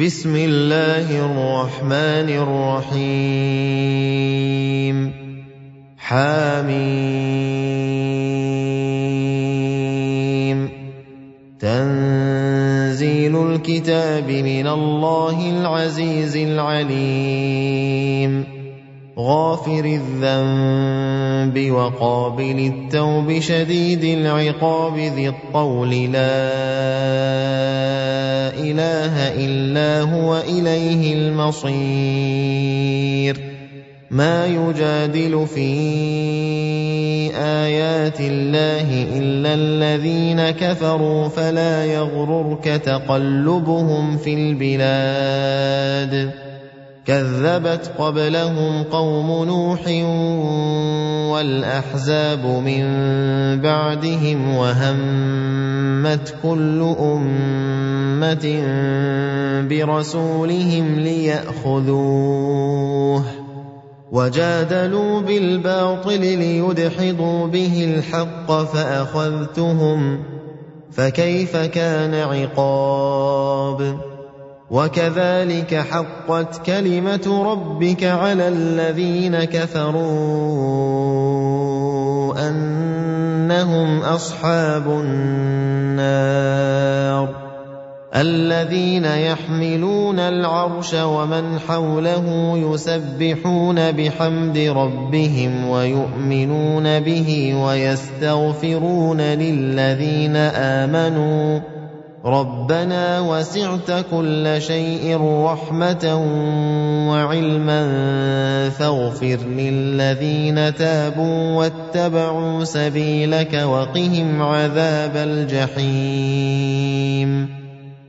بسم الله الرحمن الرحيم. حميم. تنزيل الكتاب من الله العزيز العليم. غافر الذنب. وقابل التوب شديد العقاب ذي الطول. لا إله إلا هو إليه المصير. ما يجادل في آيات الله إلا الذين كفروا فلا يغررك تقلبهم في البلاد. كذبت قبلهم قوم نوح والأحزاب من بعدهم وهمت كل أمة برسولهم ليأخذوه وجادلوا بالباطل ليدحضوا به الحق فأخذتهم فكيف كان عقاب وكذلك حقت كلمة ربك على الذين كفروا أنهم أصحاب النار الذين يحملون العرش ومن حوله يسبحون بحمد ربهم ويؤمنون به ويستغفرون للذين آمنوا ربنا وسعت كل شيء رحمة وعلما فاغفر للذين تابوا واتبعوا سبيلك وقهم عذاب الجحيم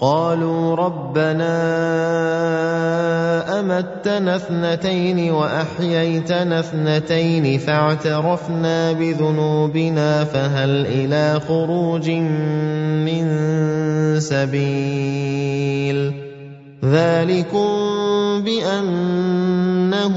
قالوا ربنا أمتنا اثنتين وأحييتنا اثنتين فاعترفنا بذنوبنا فهل إلى خروج من سبيل ذلكم بأنه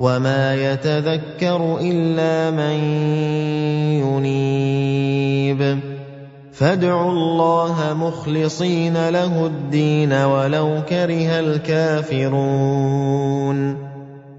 وما يتذكر الا من ينيب فادعوا الله مخلصين له الدين ولو كره الكافرون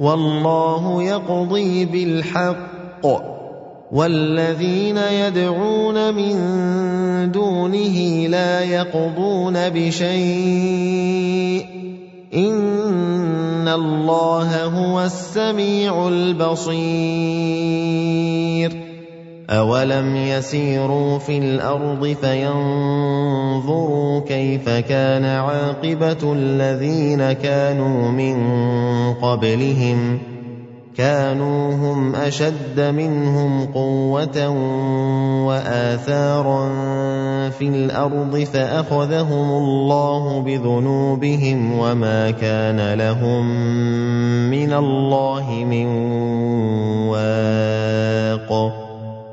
وَاللَّهُ يَقْضِي بِالْحَقِّ وَالَّذِينَ يَدْعُونَ مِن دُونِهِ لَا يَقْضُونَ بِشَيْءٍ إِنَّ اللَّهَ هُوَ السَّمِيعُ الْبَصِيرُ أَوَلَمْ يَسِيرُوا فِي الْأَرْضِ فَيَنظُرُوا كَيْفَ كَانَ عَاقِبَةُ الَّذِينَ كَانُوا مِن قَبْلِهِمْ ۚ كانوا هم اشد منهم قوه واثارا في الأرض فاخذهم الله بذنوبهم وما كان لهم من الله من واق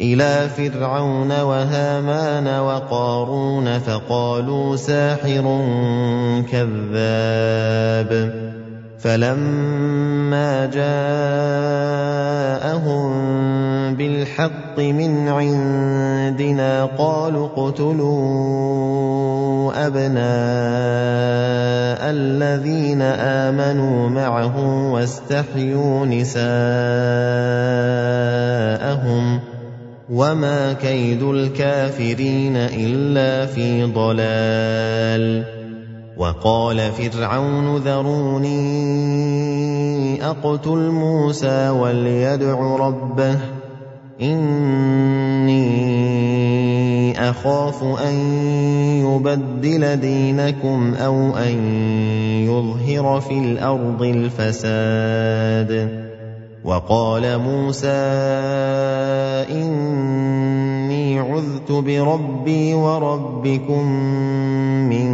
إِلَىٰ فِرْعَوْنَ وَهَامَانَ وَقَارُونَ فَقَالُوا سَاحِرٌ كَذَّابٌ فَلَمَّا جَاءَهُم بِالْحَقِّ مِنْ عِندِنَا قَالُوا اقْتُلُوا أَبْنَاءَ الَّذِينَ آمَنُوا مَعَهُ وَاسْتَحْيُوا نِسَاءَهُمْ ۚ وَمَا كَيْدُ الْكَافِرِينَ إِلَّا فِي ضَلَالٍ وَقَالَ فِرْعَوْنُ ذَرُونِي أَقْتُلْ مُوسَىٰ وَلْيَدْعُ رَبَّهُ إِنِّي أَخَافُ أَن يُبَدِّلَ دِينَكُمْ أَوْ أَن يُظْهِرَ فِي الْأَرْضِ الْفَسَادَ وَقَالَ مُوسَىٰ إِنِّي عُذْتُ بِرَبِّي وَرَبِّكُم مِّن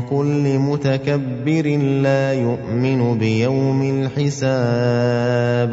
كُلِّ مُتَكَبِّرٍ لَّا يُؤْمِنُ بِيَوْمِ الْحِسَابِ.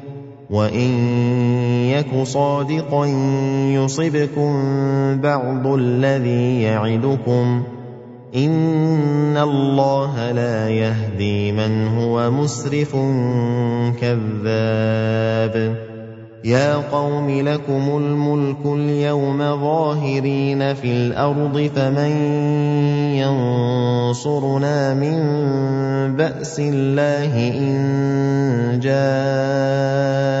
وَإِن يَكُ صَادِقًا يُصِبْكُم بَعْضُ الَّذِي يَعِدُكُمْ ۖ إِنَّ اللَّهَ لَا يَهْدِي مَنْ هُوَ مُسْرِفٌ كَذَّابٌ يَا قَوْمِ لَكُمُ الْمُلْكُ الْيَوْمَ ظَاهِرِينَ فِي الْأَرْضِ فَمَن يَنصُرُنَا مِن بَأْسِ اللَّهِ إِن جَاءَنَا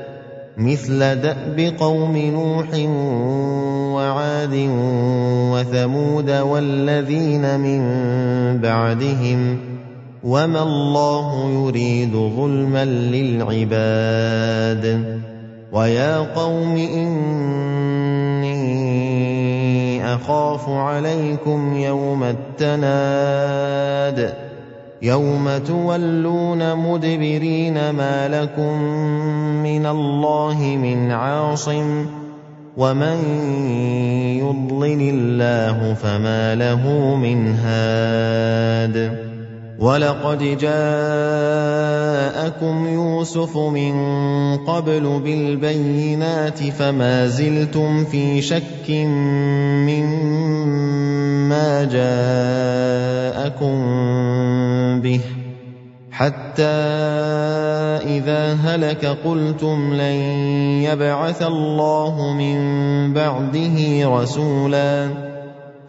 مثل دأب قوم نوح وعاد وثمود والذين من بعدهم ۖ وَمَا اللَّهُ يُرِيدُ ظُلْمًا لِّلْعِبَادِ وَيَا قَوْمِ إِنِّي أَخَافُ عَلَيْكُمْ يَوْمَ التَّنَادِ يَوْمَ تُوَلُّونَ مُدْبِرِينَ مَا لَكُم مِّنَ اللَّهِ مِنْ عَاصِمٍ وَمَن يُضْلِلِ اللَّهُ فَمَا لَهُ مِنْ هَادٍ وَلَقَدْ جَاءَكُمْ يُوسُفُ مِن قَبْلُ بِالْبَيِّنَاتِ فَمَا زِلْتُمْ فِي شَكٍّ مِّمَّا جَاءَكُم بِهِ حَتَّىٰ إِذَا هَلَكَ قُلْتُمْ لَن يَبْعَثَ اللَّهُ مِن بَعْدِهِ رَسُولًا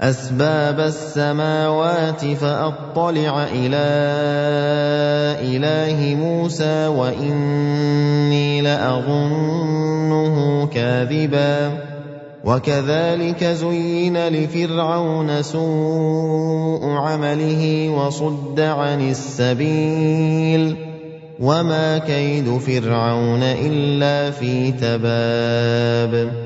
أَسْبَابَ السَّمَاوَاتِ فَأَطَّلِعَ إِلَىٰ إِلَٰهِ مُوسَىٰ وَإِنِّي لَأَظُنُّهُ كَاذِبًا. وَكَذَٰلِكَ زُيِّنَ لِفِرْعَوْنَ سُوءُ عَمَلِهِ وَصُدَّ عَنِ السَّبِيلِ. وَمَا كَيْدُ فِرْعَوْنَ إِلَّا فِي تَبَابٍ.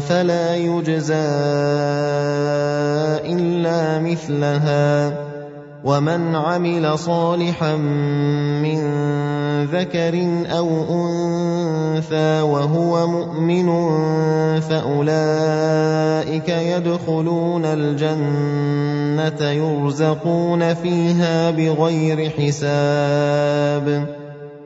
فَلَا يُجْزَىٰ إِلَّا مِثْلَهَا ۖ. وَمَنْ عَمِلَ صَالِحًا مِّن ذَكَرٍ أَوْ أُنثَىٰ وَهُوَ مُؤْمِنٌ فَأُولَٰئِكَ يَدْخُلُونَ الْجَنَّةَ يُرْزَقُونَ فِيهَا بِغَيْرِ حِسَابٍ.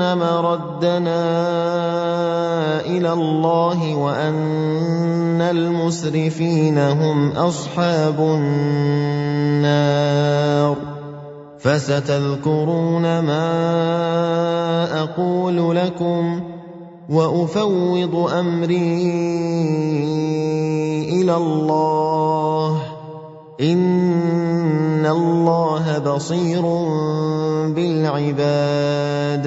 مَرَدَّنَا إِلَى اللَّهِ وَأَنَّ الْمُسْرِفِينَ هُمْ أَصْحَابُ النَّارِ فَسَتَذْكُرُونَ مَا أَقُولُ لَكُمْ وَأُفَوِّضُ أَمْرِي إِلَى اللَّهِ ۚ إِنَّ اللَّهَ بَصِيرٌ بِالْعِبَادِ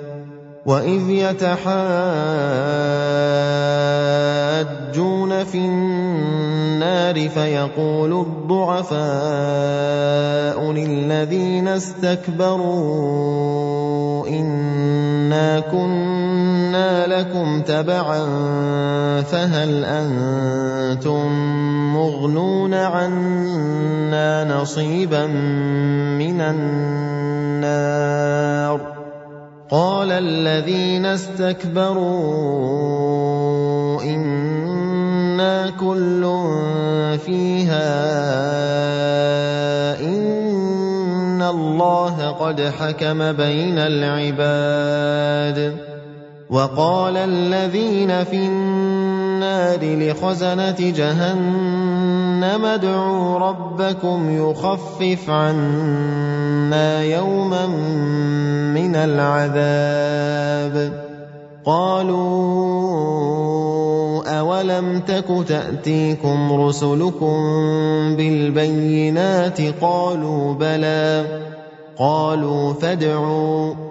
وَإِذْ يَتَحَاجُّونَ فِي النَّارِ فَيَقُولُ الضُّعَفَاءُ لِلَّذِينَ اسْتَكْبَرُوا إِنَّا كُنَّا لَكُمْ تَبَعًا فَهَلْ أَنتُم مُّغْنُونَ عَنَّا نَصِيبًا مِّنَ النَّارِ قَالَ الَّذِينَ اسْتَكْبَرُوا إِنَّا كُلٌّ فِيهَا إِنَّ اللَّهَ قَدْ حَكَمَ بَيْنَ الْعِبَادِ وقال الذين في النار لخزنة جهنم. ادعوا ربكم يخفف عنا يوما من العذاب. قالوا أولم تك تأتيكم رسلكم بالبينات؟ قالوا بلى. قالوا فادعوا.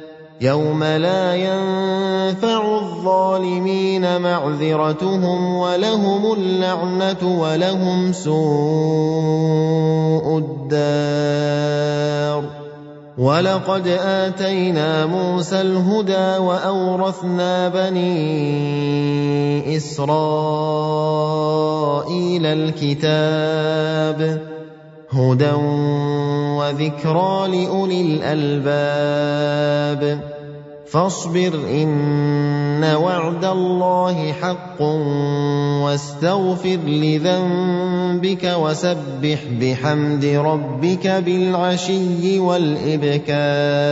يوم لا ينفع الظالمين معذرتهم ولهم اللعنة ولهم سوء الدار. ولقد آتينا موسى الهدى وأورثنا بني إسرائيل الكتاب. هدى وذكرى لأولي الألباب. فاصبر إن وعد الله حق واستغفر لذنبك وسبح بحمد ربك بالعشي والإبكار.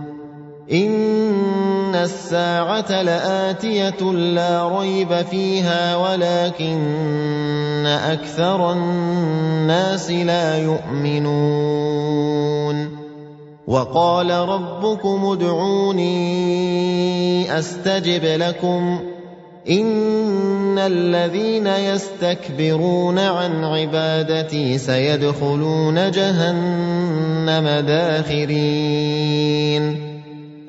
ان الساعة لاتيه لا ريب فيها ولكن أكثر الناس لا يؤمنون وقال ربكم ادعوني استجب لكم ان الذين يستكبرون عن عبادتي سيدخلون جهنم داخرين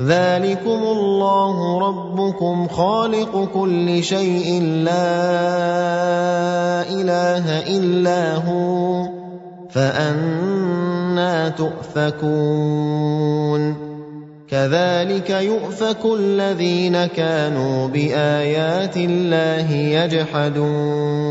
ذلكم الله ربكم خالق كل شيء لا اله الا هو فانا تؤفكون كذلك يؤفك الذين كانوا بايات الله يجحدون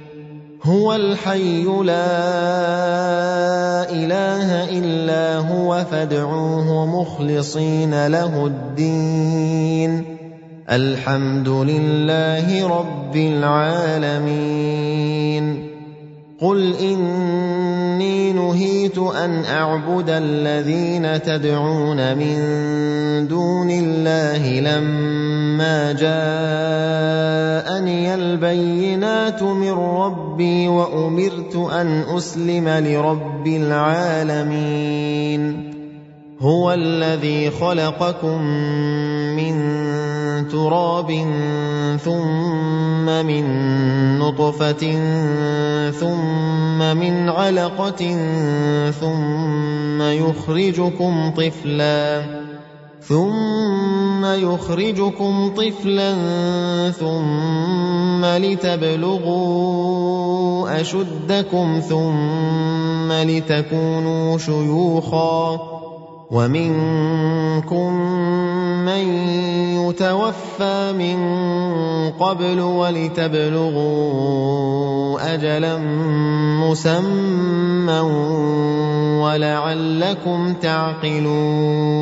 هو الحي لا إله إلا هو فادعوه مخلصين له الدين. الحمد لله رب العالمين. قل اني نهيت ان اعبد الذين تدعون من دون الله لما جاءني البينات من ربي وامرت ان اسلم لرب العالمين هو الذي خلقكم من تراب ثم من نطفة ثم من علقة ثم يخرجكم طفلا ثم يخرجكم طفلا ثم لتبلغوا أشدكم ثم لتكونوا شيوخا ومنكم من يتوفى من قبل ولتبلغوا أجلا مسمى ولعلكم تعقلون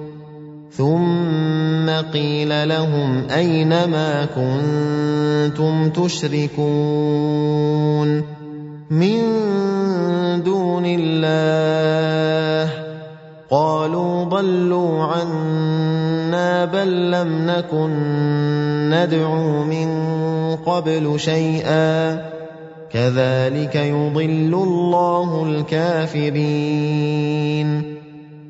ثم قيل لهم أين ما كنتم تشركون من دون الله قالوا ضلوا عنا بل لم نكن ندعو من قبل شيئا كذلك يضل الله الكافرين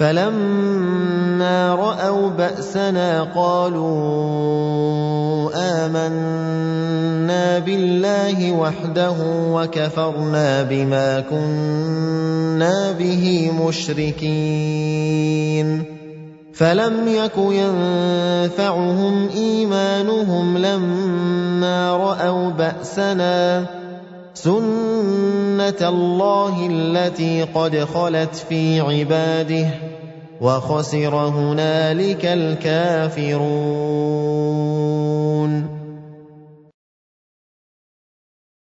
فلما رأوا بأسنا قالوا آمنا بالله وحده وكفرنا بما كنا به مشركين. فلم يك ينفعهم إيمانهم لما رأوا بأسنا. سنة الله التي قد خلت في عباده. وخسر هنالك الكافرون.